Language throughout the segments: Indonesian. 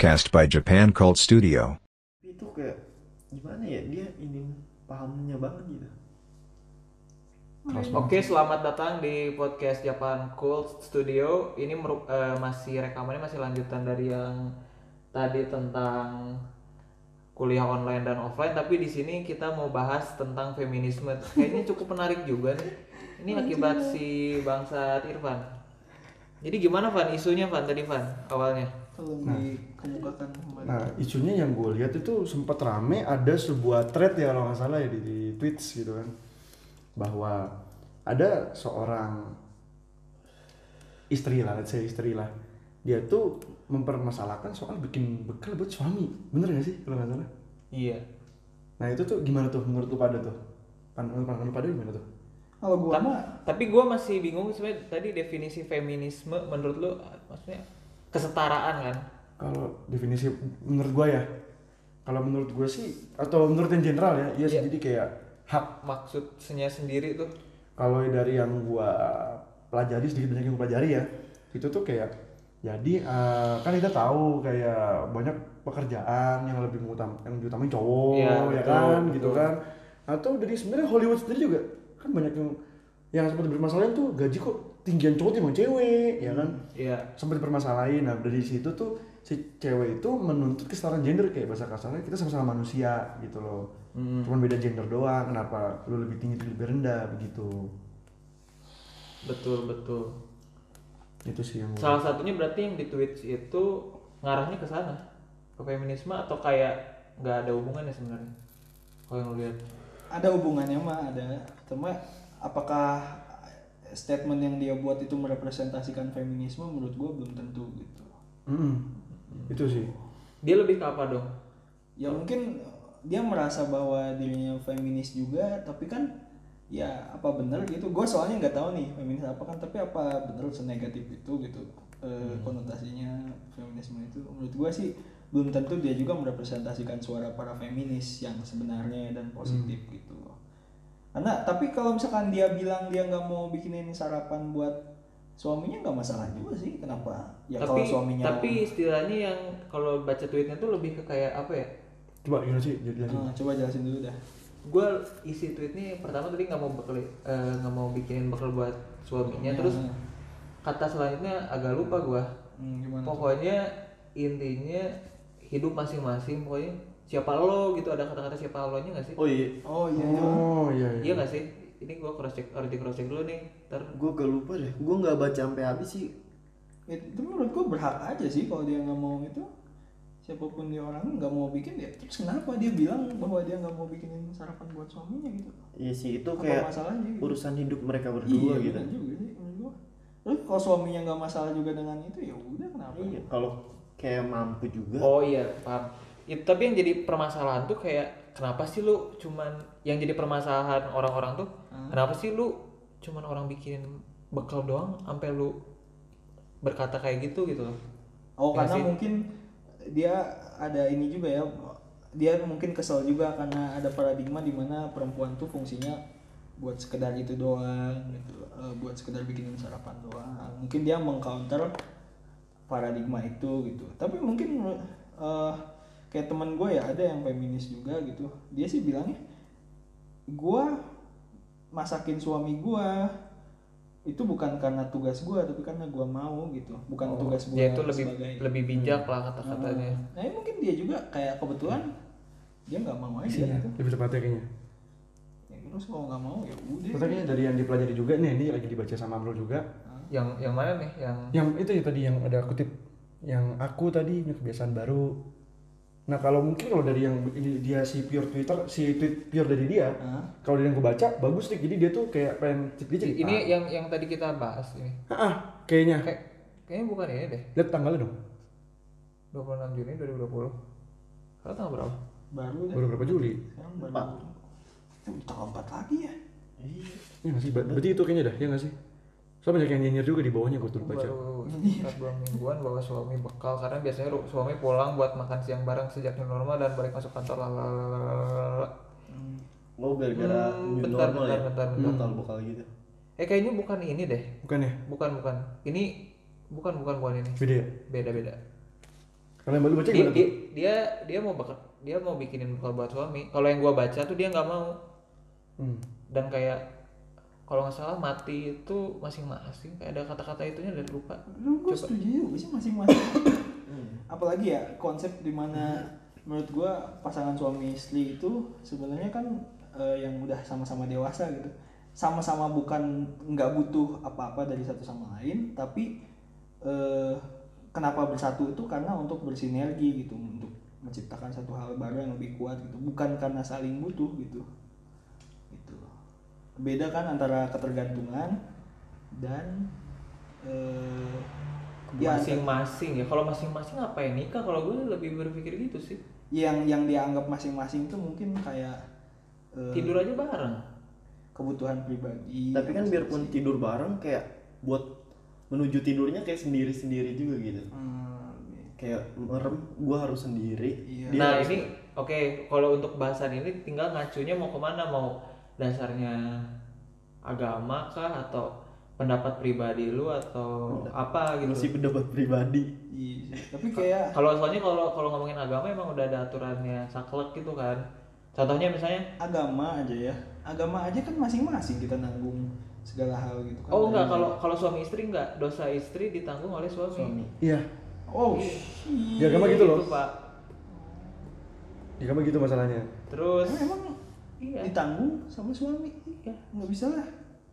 podcast by Japan Cult Studio. itu kayak gimana ya dia ini pahamnya banget gitu Oke, selamat datang di podcast Japan Cult Studio. Ini eh, masih rekamannya masih lanjutan dari yang tadi tentang kuliah online dan offline, tapi di sini kita mau bahas tentang feminisme. Kayaknya cukup menarik juga nih. Ini akibat si bangsa Irfan. Jadi gimana Van isunya Van tadi Van awalnya? Tolong dikemukakan kembali Nah, isunya yang gue lihat itu sempat rame ada sebuah thread ya kalau nggak salah ya di, di tweets gitu kan bahwa ada seorang istri lah, let's say istri lah, dia tuh mempermasalahkan soal bikin bekal buat suami, bener gak sih kalau nggak salah? Iya. Nah itu tuh gimana tuh menurut lu pada tuh? Pandangan pandangan lu pada gimana tuh? kalau gua Ta- mah tapi gue masih bingung sebenarnya tadi definisi feminisme menurut lu maksudnya kesetaraan kan? Kalau definisi menurut gue ya, kalau menurut gue sih atau menurut yang general ya, iya sih Iya. jadi kayak hak Maksudnya sendiri tuh kalau dari yang gua pelajari sedikit banyak yang gua pelajari ya itu tuh kayak jadi eh, kan kita tahu kayak banyak pekerjaan yang lebih mengutam yang diutamain cowok Iya, ya betul, kan betul. gitu kan atau dari sebenarnya Hollywood sendiri juga kan banyak yang yang sempat bermasalahan tuh gaji kok tinggian cowok timbang cewek ya kan Iya. sempat dipermasalahin nah dari situ tuh si cewek itu menuntut kesetaraan gender kayak bahasa kasarnya kita sama-sama manusia gitu loh Hmm. cuman beda gender doang kenapa lu lebih tinggi lu lebih rendah begitu Betul betul. itu sih yang Salah satunya berarti yang di Twitch itu ngarahnya ke sana ke feminisme atau kayak nggak ada hubungannya sebenarnya? Kalau yang lu lihat. ada hubungannya mah ada cuma apakah statement yang dia buat itu merepresentasikan feminisme menurut gua belum tentu gitu. Mm-mm. itu sih. Dia lebih ke apa dong? ya mungkin dia merasa bahwa dirinya feminis juga tapi kan ya apa bener gitu. Gue soalnya nggak tahu nih feminis apa kan tapi apa bener senegatif itu gitu eh, konotasinya feminisme itu. Menurut gue sih belum tentu dia juga merepresentasikan suara para feminis yang sebenarnya dan positif gitu karena tapi kalau misalkan dia bilang dia nggak mau bikinin sarapan buat suaminya nggak masalah juga sih kenapa ya tapi kalau suaminya tapi istilahnya yang kalau baca tweetnya tuh lebih ke kayak apa ya? coba gimana sih jelasin Ah, coba jelasin dulu dah Gue isi tweetnya pertama tadi nggak mau bekal eh, nggak mau bikinin bekal buat suaminya, terus Hmm. kata selanjutnya agak lupa gua. Hmm, gimana tuh? Pokoknya intinya hidup masing-masing pokoknya siapa lo gitu ada kata-kata siapa lo nya nggak sih? oh iya Oh iya. iya. oh iya Iya iya nggak sih? Ini gua cross check harus di cross check dulu nih. Ntar gue gak lupa deh gue nggak baca sampai habis sih Itu menurut gua berhak aja sih kalau dia nggak mau itu. Siapa pun dia orang nggak mau bikin ya terus kenapa dia bilang bahwa dia nggak mau bikinin sarapan buat suaminya gitu? iya sih itu Apa kayak masalahnya gitu? urusan hidup mereka berdua iya, gitu juga sih menurut gua. Terus kalau suaminya nggak masalah juga dengan itu ya udah kenapa? iya kalau kayak mampu juga Oh iya, paham. Itu tapi yang jadi permasalahan tuh kayak kenapa sih lu cuman yang jadi permasalahan orang-orang tuh kenapa sih lu cuman orang bikin bekal doang sampai lu berkata kayak gitu gitu loh. Oh Ya karena sih. mungkin dia ada ini juga ya dia mungkin kesel juga karena ada paradigma di mana perempuan tuh fungsinya buat sekedar itu doang gitu eh, buat sekedar bikinin sarapan doang mungkin dia mengcounter paradigma itu gitu tapi mungkin eh, kayak teman gue ya ada yang feminis juga gitu. Dia sih bilangnya gue masakin suami gue itu bukan karena tugas gue tapi karena gue mau gitu. Bukan tugas gue Dia itu lebih sebagai lebih bijak lah kata-katanya. nah ini mungkin dia juga kayak kebetulan dia nggak mau aja Iya, gitu. lebih tepatnya kayaknya. Ya, terus kalau nggak mau ya udah. Kayaknya dari yang dipelajari juga nih ini lagi dibaca sama Amrul juga. Yang yang mana nih? Yang yang itu ya tadi yang ada kutip. Yang aku tadi punya kebiasaan baru nah kalau mungkin kalau dari yang ini dia si pure Twitter si tweet pure dari dia Hah? kalau dari yang gue baca bagus nih jadi dia tuh kayak pengen dia cerita ini yang yang tadi kita bahas ini. ah, ah, kayaknya Kayak kayaknya bukan ini deh. lihat tanggalnya dong 26 Juni 2020. Sekarang tanggal berapa? baru deh baru berapa Juli Empat. Tanggal empat lagi ya iya ya nggak sih Ber- berarti itu kayaknya dah ya nggak sih soalnya banyak yang nyinyir juga di bawahnya gue tuh baca. Baru sekitar dua mingguan bawa suami bekal karena biasanya suami pulang buat makan siang bareng sejak new normal dan balik masuk kantor lalalala. mau gara-gara Hmm, new bentar, normal bentar, ya? bentar, bentar. bakal bakal gitu. Eh kayaknya bukan ini deh. Bukan ya? Bukan bukan. Ini bukan bukan bukan ini. Beda ya? Beda beda. Kalau yang baru baca dia, gimana dia dia dia mau bakal dia mau bikinin bekal buat suami. Kalau yang gua baca tuh dia nggak mau. Hmm. dan kayak kalau nggak salah mati itu masing-masing kayak ada kata-kata itunya dari lupa Lu gue setuju juga sih masing-masing. Apalagi ya konsep di mana menurut gua pasangan suami istri itu sebenarnya kan eh, yang udah sama-sama dewasa gitu. Sama-sama bukan nggak butuh apa-apa dari satu sama lain, tapi eh, kenapa bersatu itu karena untuk bersinergi gitu, untuk menciptakan satu hal baru yang lebih kuat gitu, bukan karena saling butuh. Gitu. Beda kan antara ketergantungan dan eh, ya, masing-masing ya. Kalau masing-masing ngapain nikah? Kalau gue lebih berpikir gitu sih. Yang yang dianggap masing-masing itu mungkin kayak eh, tidur aja bareng. kebutuhan pribadi. Tapi kan biarpun tidur bareng kayak buat menuju tidurnya kayak sendiri-sendiri juga gitu. Hmm, Kayak merem gua harus sendiri. Iya. Nah harus- ini oke kalau untuk bahasan ini tinggal ngacunya mau ke mana? Mau dasarnya agama kah atau pendapat pribadi lu atau apa gitu masih pendapat pribadi. iya tapi kayak kalau soalnya kalau kalau ngomongin agama emang udah ada aturannya saklek gitu kan contohnya misalnya agama aja ya agama aja kan masing-masing kita nanggung segala hal gitu kan oh enggak kalau kalau suami istri enggak dosa istri ditanggung oleh suami, Suami. Iya. oh Iya. Di agama gitu loh. pak Di kamar gitu masalahnya. terus Emang, emang iya ditanggung sama suami Iya. nggak bisa lah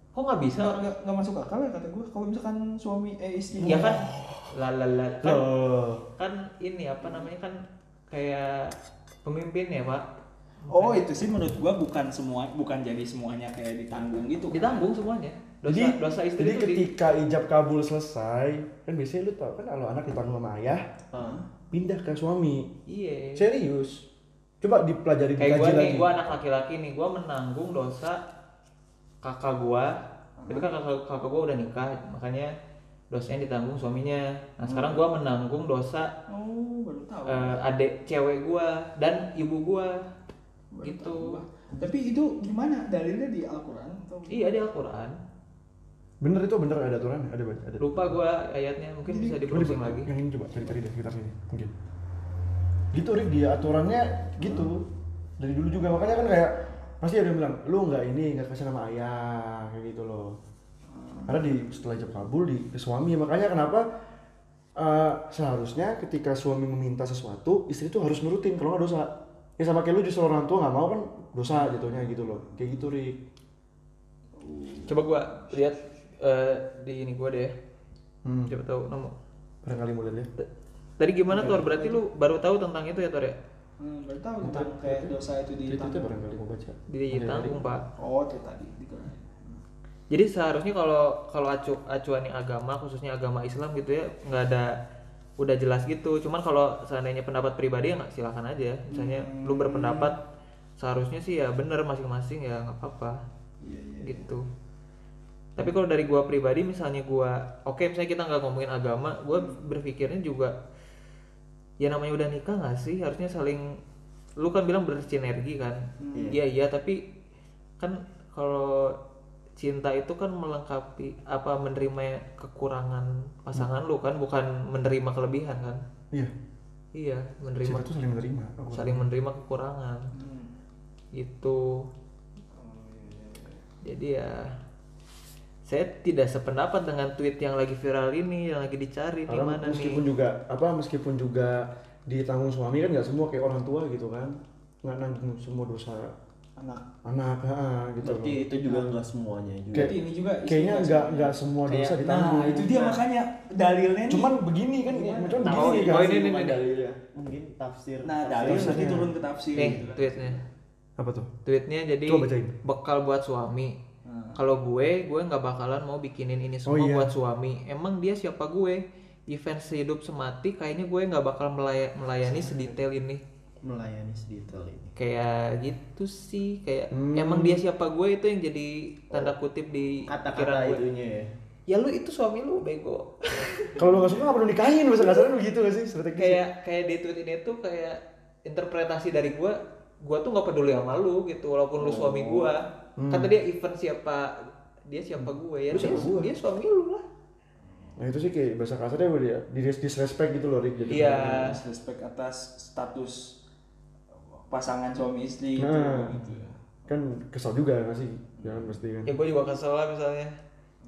kok nggak bisa nggak nggak- nggak masuk akal ya kata gue kalau misalkan suami eh istri ya kan lalala kan, Loh. kan ini apa namanya kan kayak pemimpin ya pak oh itu sih menurut gua bukan semua bukan jadi semuanya kayak ditanggung gitu kan. ditanggung semuanya dosa Jadi, dosa istri jadi itu di- ketika ijab kabul selesai, kan biasanya lu tau kan kalau anak ditanggung sama ayah, Ah. pindah ke suami. iya Serius. Coba dipelajari kayak dikaji gue nih gue anak laki-laki nih gue menanggung dosa kakak gue itu kan kakak kakak gue udah nikah makanya dosanya ditanggung suaminya. Nah sekarang gue menanggung dosa oh baru tahu. eh, adik cewek gue dan ibu gue gitu. tahu tapi itu gimana? Dalilnya di Al-Quran atau iya di Al-Quran. Bener itu bener. Ada aturan, ada ada. lupa gue ayatnya mungkin bisa di Coba browsing dibuka. lagi. Yang ini coba cari-cari deh sekitar sini, mungkin. Gitu Rik, dia aturannya gitu. Dari dulu juga makanya kan kayak pasti ada yang bilang, lu nggak ini nggak kasih nama ayah kayak gitu loh. Karena di setelah ijab kabul di ke suami makanya kenapa eh, seharusnya ketika suami meminta sesuatu istri itu harus nurutin kalau nggak dosa. Ya sama kayak lu justru orang tua nggak mau kan dosa jatuhnya gitu loh. Kayak gitu Rik. coba gue lihat eh, di ini gue deh Hmm. coba tahu nemu Barangkali mau lihat ya. Tadi gimana Tor berarti lu baru tahu tentang itu ya Tor ya hmm, baru tahu tentang kayak dosa itu Itu itu barangkali mau baca. ditanggung pak oh itu tadi di Quran. Jadi seharusnya kalau kalau acu acuannya agama khususnya agama Islam gitu ya nggak ada udah jelas gitu. Cuman kalau seandainya pendapat pribadi ya nggak silakan aja. Misalnya lu berpendapat seharusnya sih ya bener masing-masing ya nggak apa-apa. Gitu. Tapi kalau dari gua pribadi misalnya gua oke misalnya kita nggak ngomongin agama, gua berpikirnya juga ya namanya udah nikah nggak sih? Harusnya saling lu kan bilang bersinergi kan? Iya iya tapi kan kalau cinta itu kan melengkapi apa menerima kekurangan pasangan lu kan? Bukan menerima kelebihan kan? Iya. iya menerima Cinta itu saling menerima. Aku saling menerima kekurangan. Itu jadi ya saya tidak sependapat dengan tweet yang lagi viral ini yang lagi dicari di mana meskipun nih juga apa meskipun juga ditanggung suami kan nggak semua kayak orang tua gitu kan nggak nanggung semua dosa anak anak ah, gitu Berarti loh. itu juga nggak semuanya juga. berarti ini juga kayaknya nggak nggak semua. semua dosa Kayak- ditanggung nah itu dia makanya dalilnya nih cuman begini kan Gimana? cuman Nah, begini oh, kan oh, ini, ini, Cuma ini. dalilnya. Mungkin tafsir. nah dalil nanti turun ke tafsir nih tweetnya apa tuh tweetnya jadi Coba bacain. bekal buat suami Nah. Kalau gue gue nggak bakalan mau bikinin ini semua Oh, iya. buat suami. Emang dia siapa gue? Event sehidup semati kayaknya gue nggak bakal melaya- melayani sedetail ini. Melayani sedetail ini. kayak gitu sih kayak Hmm. emang dia siapa gue itu yang jadi tanda kutip di Kata-kata gue. itunya ya. ya lu itu suami lu bego. Kalau lo nggak suka nggak perlu nikahin bahasa kasarnya begitu gak sih strategi kayak kayak di tweet ini tuh kayak interpretasi dari gue gue tuh nggak peduli sama lu gitu walaupun lu suami gue kata dia event siapa dia siapa gue ya Lu siapa dia, gua? dia suami lu lah Nah itu sih kayak bahasa kasarnya udah dia di disrespect gitu loh Rick. Jadi Iya. respect atas status pasangan suami istri gitu, Nah. gitu. kan kesel juga nggak sih? Jangan pasti kan. ya gue juga kesel lah misalnya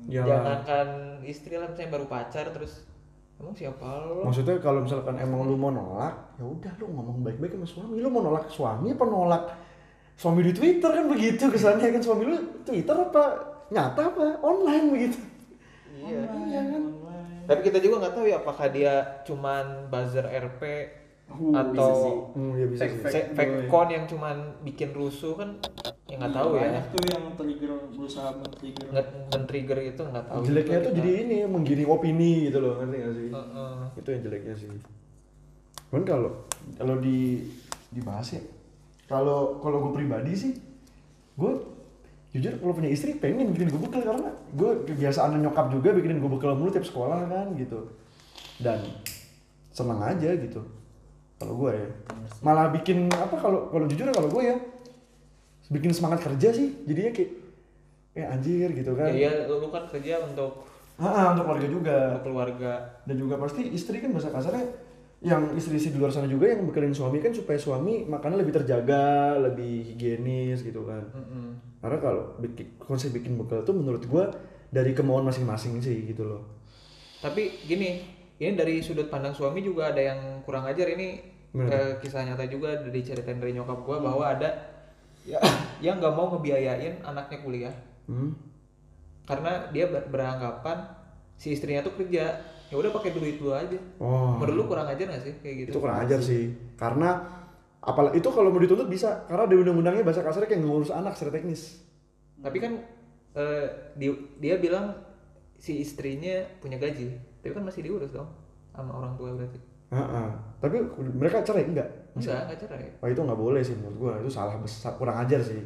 Ya. jangankan istri lah misalnya baru pacar terus emang siapa lo Maksudnya kalau misalkan emang lu mau nolak, ya udah lu ngomong baik-baik sama suami. Lu mau nolak suami apa nolak suami di Twitter kan begitu kesannya kan suami lu Twitter apa nyata apa online begitu. iya Iya kan? tapi kita juga nggak tahu ya apakah dia cuman buzzer RP Uh, atau bisa sih. Hmm, ya bisa Fake- fake, fake account yang cuman bikin rusuh kan ya nggak tahu ya tuh yang trigger berusaha men-trigger nggak men-trigger itu nggak tahu Jeleknya tuh kita. jadi ini menggiring opini gitu loh, ngerti gak sih? Heeh. Itu yang jeleknya sih. Cuman kalau kalau di dibahas ya, kalau kalau gue pribadi sih, gue jujur kalau punya istri pengen bikin gue bekal karena gue kebiasaan nyokap juga bikinin gue bekal mulu tiap sekolah kan gitu. Dan seneng aja gitu. Kalau gue ya. Malah bikin apa kalau kalau jujur ya kalau gue ya bikin semangat kerja sih. Jadinya kayak kayak anjir gitu kan. Ya, ya lu kan kerja untuk Ah, untuk keluarga juga. Untuk keluarga. Dan juga pasti istri kan bahasa kasarnya yang istri-istri di luar sana juga yang bekalin suami kan supaya suami makannya lebih terjaga lebih higienis gitu kan. Mm-mm. karena kalau bikin konsep bikin bekal tuh menurut gua dari kemauan masing-masing sih gitu loh. Tapi gini ini dari sudut pandang suami juga ada yang kurang ajar. Ini eh, kisah nyata juga dari ceritain dari nyokap gua bahwa ada ya yang nggak mau ngebiayain anaknya kuliah. Hmm? karena dia ber- beranggapan si istrinya tuh kerja ya udah pakai duit lu aja. Oh menurut lu kurang ajar gak sih kayak gitu? Itu kurang ajar sih. Karena apalagi itu kalau mau dituntut bisa karena ada undang-undangnya bahasa kasarnya kayak ngurus anak secara teknis. Tapi kan eh, di- dia bilang si istrinya punya gaji tapi kan masih diurus dong sama orang tua berarti. Heeh. tapi mereka cerai enggak? Enggak enggak cerai. Wah itu nggak boleh sih menurut gua. Itu salah besar kurang ajar sih.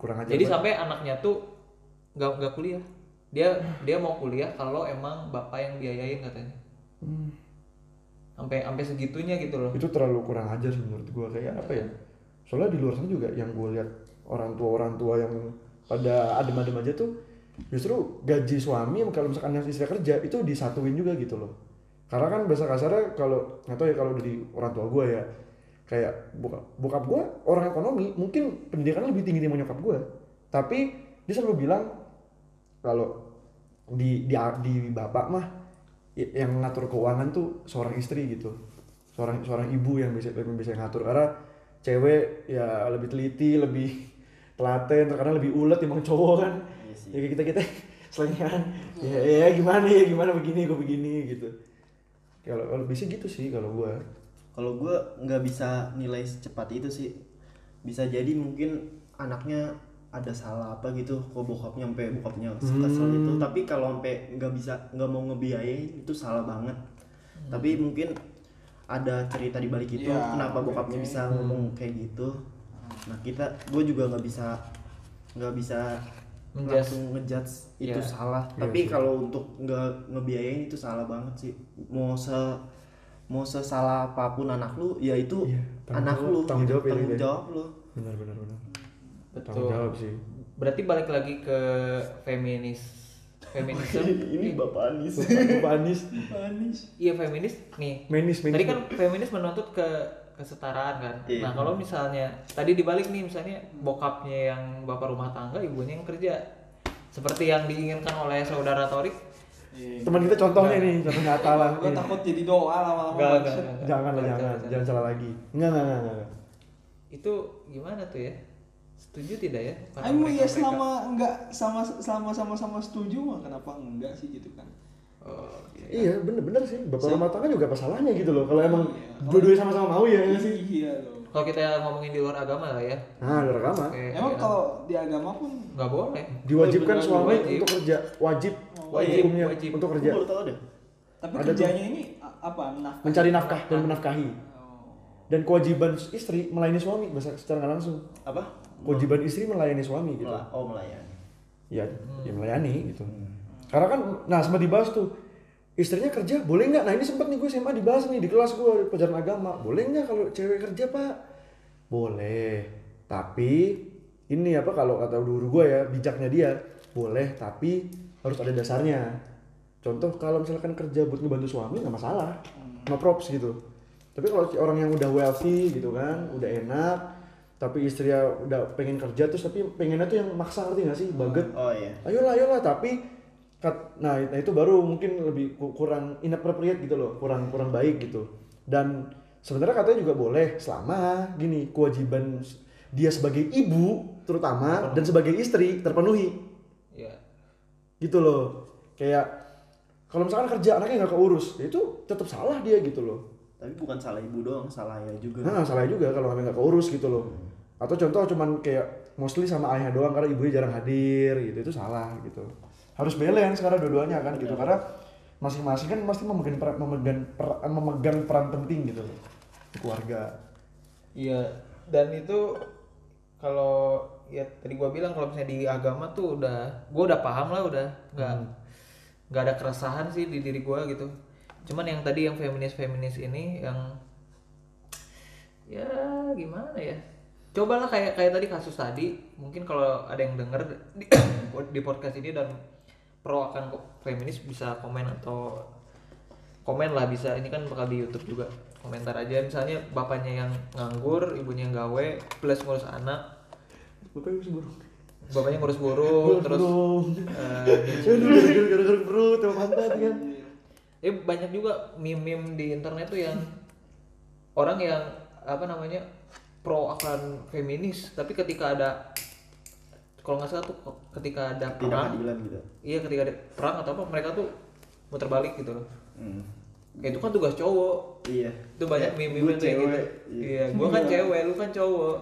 Kurang ajar jadi banget. sampai anaknya tuh nggak nggak kuliah dia dia mau kuliah kalau emang bapak yang biayain katanya. Hmm. sampai sampai segitunya gitu loh. Itu terlalu kurang ajar sih menurut gua. Kayak apa ya? Soalnya di luar sana juga yang gue lihat orang tua orang tua yang pada adem-adem aja tuh justru gaji suami kalau misalkan yang istri kerja itu disatuin juga gitu loh. Karena kan bahasa kasarnya kalau nggak tahu ya kalau dari orang tua gue ya kayak bokap bokap gue orang ekonomi mungkin pendidikannya lebih tinggi dari nyokap gue tapi dia selalu bilang kalau di di di bapak mah yang ngatur keuangan tuh seorang istri gitu. Seorang seorang ibu yang bisa yang bisa ngatur. Karena cewek ya lebih teliti lebih telaten terkadang lebih ulet emang cowok kan. Ya kayak kita kita selingan ya, ya gimana ya gimana begini gue begini gitu. Kalau kalau bisa gitu sih kalau gua. Kalau gue nggak bisa nilai secepat itu sih. Bisa jadi mungkin anaknya ada salah apa gitu kok bokapnya sampai bokapnya kesel itu. Tapi kalau sampai nggak bisa nggak mau ngebiayain itu salah banget. Tapi mungkin ada cerita di balik itu Ya, kenapa oke, bokapnya oke. bisa ngomong kayak gitu. Nah kita gue juga nggak bisa nggak bisa Menjudge. langsung ngejudge itu Iya. salah. Iya tapi sih. kalau untuk nggak ngebiayain itu salah banget sih. Mau se mau sesalah apa pun anak lu ya itu tanggung anak lu tanggung gitu, jawab ya, tanggung jawab lu. Benar benar benar Betul. tanggung jawab sih. Berarti balik lagi ke feminis feminisme? Ini bapak Anis Bapak Anies. Iya feminis. Nih. Menis menis. Tadi kan feminis menuntut ke kesetaraan kan. Iya. nah kalau misalnya tadi dibalik nih misalnya bokapnya yang bapak rumah tangga ibunya yang kerja. Seperti yang diinginkan oleh saudara Torik. Teman kita contohnya nih contoh nyata lah. Gue Iya. takut jadi doa lama-lama jangan lah Jangan, jangan jangan. jangan salah lagi. Enggak enggak enggak, enggak. itu gimana tuh ya setuju tidak ya Ayo ya mereka-mereka? selama enggak sama selama sama-sama setuju mah kenapa enggak sih gitu kan? Oh, iya bener bener sih bapak rumah tangga juga apa salahnya gitu loh kalau emang Iya. dua-duanya sama-sama mau ya nggak sih Iya loh. kalau kita ngomongin di luar agama lah ya nah ada agama Oke, Emang ya. kalau di agama pun nggak boleh diwajibkan Oh, suami wajib. untuk kerja wajib Wajib, hukumnya wajib. untuk kerja baru tau deh tapi Ada kerjanya ini a- apa? Nafkah. mencari nafkah dan menafkahi Oh. dan kewajiban istri melayani suami bahasa secara nggak langsung apa kewajiban istri melayani suami gitu. Oh melayani. Ya, ya melayani gitu. Karena kan nah sempat dibahas tuh istrinya kerja boleh nggak? Nah ini sempat nih gue SMA dibahas nih di kelas gue pelajaran agama. Boleh nggak kalau cewek kerja pak? Boleh. Tapi ini apa kalau kata guru gue ya bijaknya dia boleh tapi harus ada dasarnya. Contoh kalau misalkan kerja buat ngebantu suami nggak masalah. No props gitu. Tapi kalau orang yang udah wealthy gitu kan udah enak tapi istrinya udah pengen kerja terus tapi pengennya tuh yang maksa ngerti nggak sih? Baget. Oh iya. Ayolah ayolah tapi kat- nah nah itu baru mungkin lebih ku- kurang inappropriate gitu loh kurang kurang baik gitu. Dan sebenarnya katanya juga boleh selama gini kewajiban dia sebagai ibu terutama dan sebagai istri terpenuhi. Ya gitu loh. Kayak kalau misalkan kerja anaknya nggak keurus ya itu tetap salah dia gitu loh tapi bukan salah ibu doang salah ya juga. Nah salah juga kalau anaknya nggak keurus gitu loh. Atau contoh cuman kayak mostly sama ayahnya doang karena ibunya jarang hadir gitu itu salah gitu. Harus balance karena dua-duanya kan gitu. Karena masing-masing kan pasti memegang peran, memegang, per- memegang peran penting gitu loh. Di keluarga. Iya, dan itu kalau ya tadi gua bilang kalau misalnya di agama tuh udah gua udah paham lah udah. Nggak nggak ada keresahan sih di diri gua gitu. Cuman yang tadi yang feminis-feminis ini yang ya gimana ya? Cobalah kayak kayak tadi kasus tadi, mungkin kalau ada yang denger di, di podcast ini dan pro akan feminis bisa komen atau komen lah bisa ini kan bakal di YouTube juga komentar aja misalnya bapaknya yang nganggur ibunya yang gawe plus ngurus anak bapaknya masih burung bapaknya ngurus burung terus eh, gara-gara perut sama pantat kan eh banyak juga meme-meme di internet tuh yang orang yang apa namanya pro akan feminis tapi ketika ada kalau nggak salah tuh ketika ada tidak perang gitu. iya ketika ada perang atau apa mereka tuh muter balik gitu loh. Hmm. kayak itu kan tugas cowok. Iya. Itu banyak Ya, meme kayak gitu. cewek, iya gua kan cewek lu kan cowok.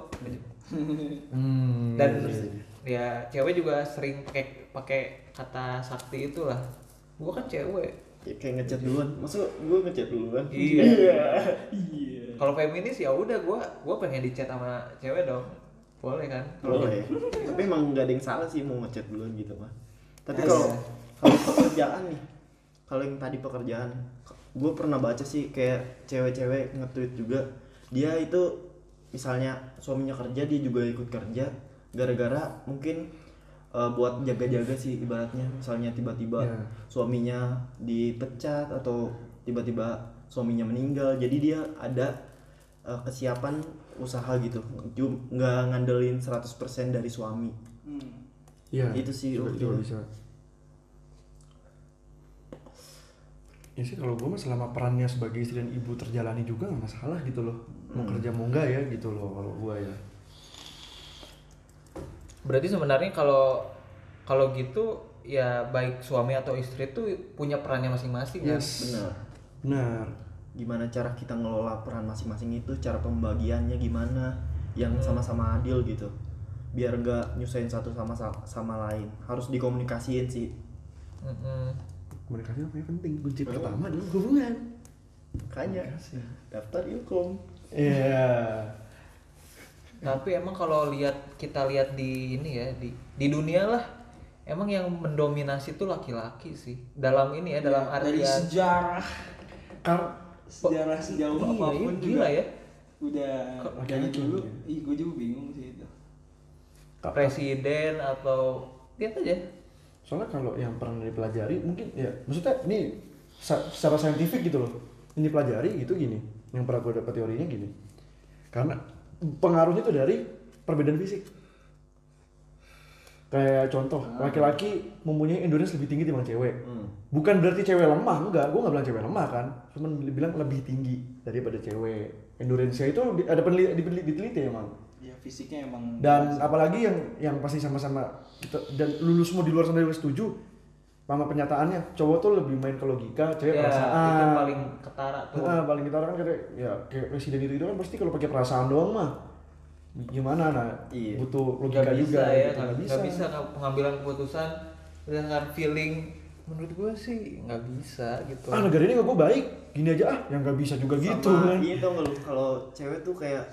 Hmm, dan ya cewek juga sering pakai pakai kata sakti itulah. Gua kan cewek Ya, kayak ngechat duluan. Maksud gue ngechat duluan? Iya. iya. Kalau feminis ya udah gua gua pengen dicat sama cewek dong. Boleh kan? Kalau ya tapi emang nggak ada yang salah sih mau ngechat duluan gitu mah tapi Iya. kalau kalau pekerjaan nih kalau yang tadi pekerjaan gue pernah baca sih kayak cewek-cewek nge-tweet juga dia itu misalnya suaminya kerja dia juga ikut kerja gara-gara mungkin eh, buat jaga-jaga sih ibaratnya misalnya tiba-tiba Ya. suaminya dipecat atau tiba-tiba suaminya meninggal jadi dia ada eh, kesiapan usaha gitu nggak ngandelin 100% dari suami Iya, Itu sih oke. bisa. Ya sih kalau gue mah selama perannya sebagai istri dan ibu terjalani juga nggak masalah gitu loh. Mau kerja mau enggak ya gitu loh kalau gue ya. Berarti sebenarnya kalau kalau gitu ya baik suami atau istri tuh punya perannya masing-masing kan Yes. benar Benar. gimana cara kita ngelola peran masing-masing itu cara pembagiannya gimana yang sama-sama adil gitu biar nggak nyusahin satu sama sama lain harus dikomunikasiin sih Mm-mm. Komunikasi apa ya penting. Kunci pertama adalah hubungan. makanya daftar ilkom Iya. Tapi emang kalau lihat kita lihat di ini ya di di dunia lah emang yang mendominasi tuh laki-laki sih. Dalam ini ya dalam dari artian sejarah. Kar sejarah sejauh Iya, apa pun iya, juga gila ya. udah dari dulu. ih gue juga bingung sih itu. Presiden atau lihat aja. Soalnya kalau yang pernah dipelajari mungkin ya maksudnya ini secara saintifik gitu loh. Ini pelajari gitu gini yang pernah gue dapat teorinya gini. Karena pengaruhnya itu dari perbedaan fisik. Kayak contoh laki-laki mempunyai endurance lebih tinggi dibanding cewek. Bukan berarti cewek lemah enggak. Gue nggak bilang cewek lemah kan. Cuman bilang lebih tinggi daripada cewek. Endurance-nya itu ada peneliti, diteliti, diteliti emang. Ya fisiknya emang dan apalagi yang yang pasti sama-sama kita dan lulus semua di luar sana juga setuju sama penyataannya cowok tuh lebih main ke logika cewek ya perasaan itu paling ketara tuh Ah, paling kita kan kayak ya kayak presiden itu, itu kan pasti kalau pakai perasaan doang mah gimana nah Iya. butuh logika nggak bisa juga ya gitu. nggak bisa. bisa nggak pengambilan keputusan dengan feeling menurut gue sih nggak bisa gitu ah negara ini nggak gue baik gini aja ah yang nggak bisa juga gitu sama kan iya lu kalau cewek tuh kayak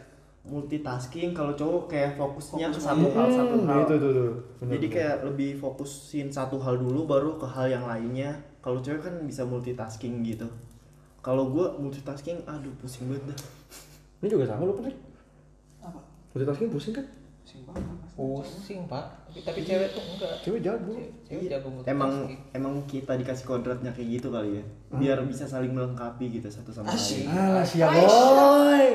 multitasking kalau cowok kayak fokusnya ke satu hal satu Hmm, hal. itu tuh tuh Bener, jadi bener. kayak lebih fokusin satu hal dulu baru ke hal yang lainnya. Kalau cewek kan bisa multitasking gitu. Kalau gua multitasking aduh pusing banget dah. Ini juga sama lu kan apa? Multitasking pusing kan? Pusing banget pusing pak. Tapi, tapi cewek tuh enggak. Cewek jago. Cewek jago multitasking. emang emang kita dikasih kodratnya kayak gitu kali ya. Biar bisa saling melengkapi gitu satu sama lain. Ah siap boy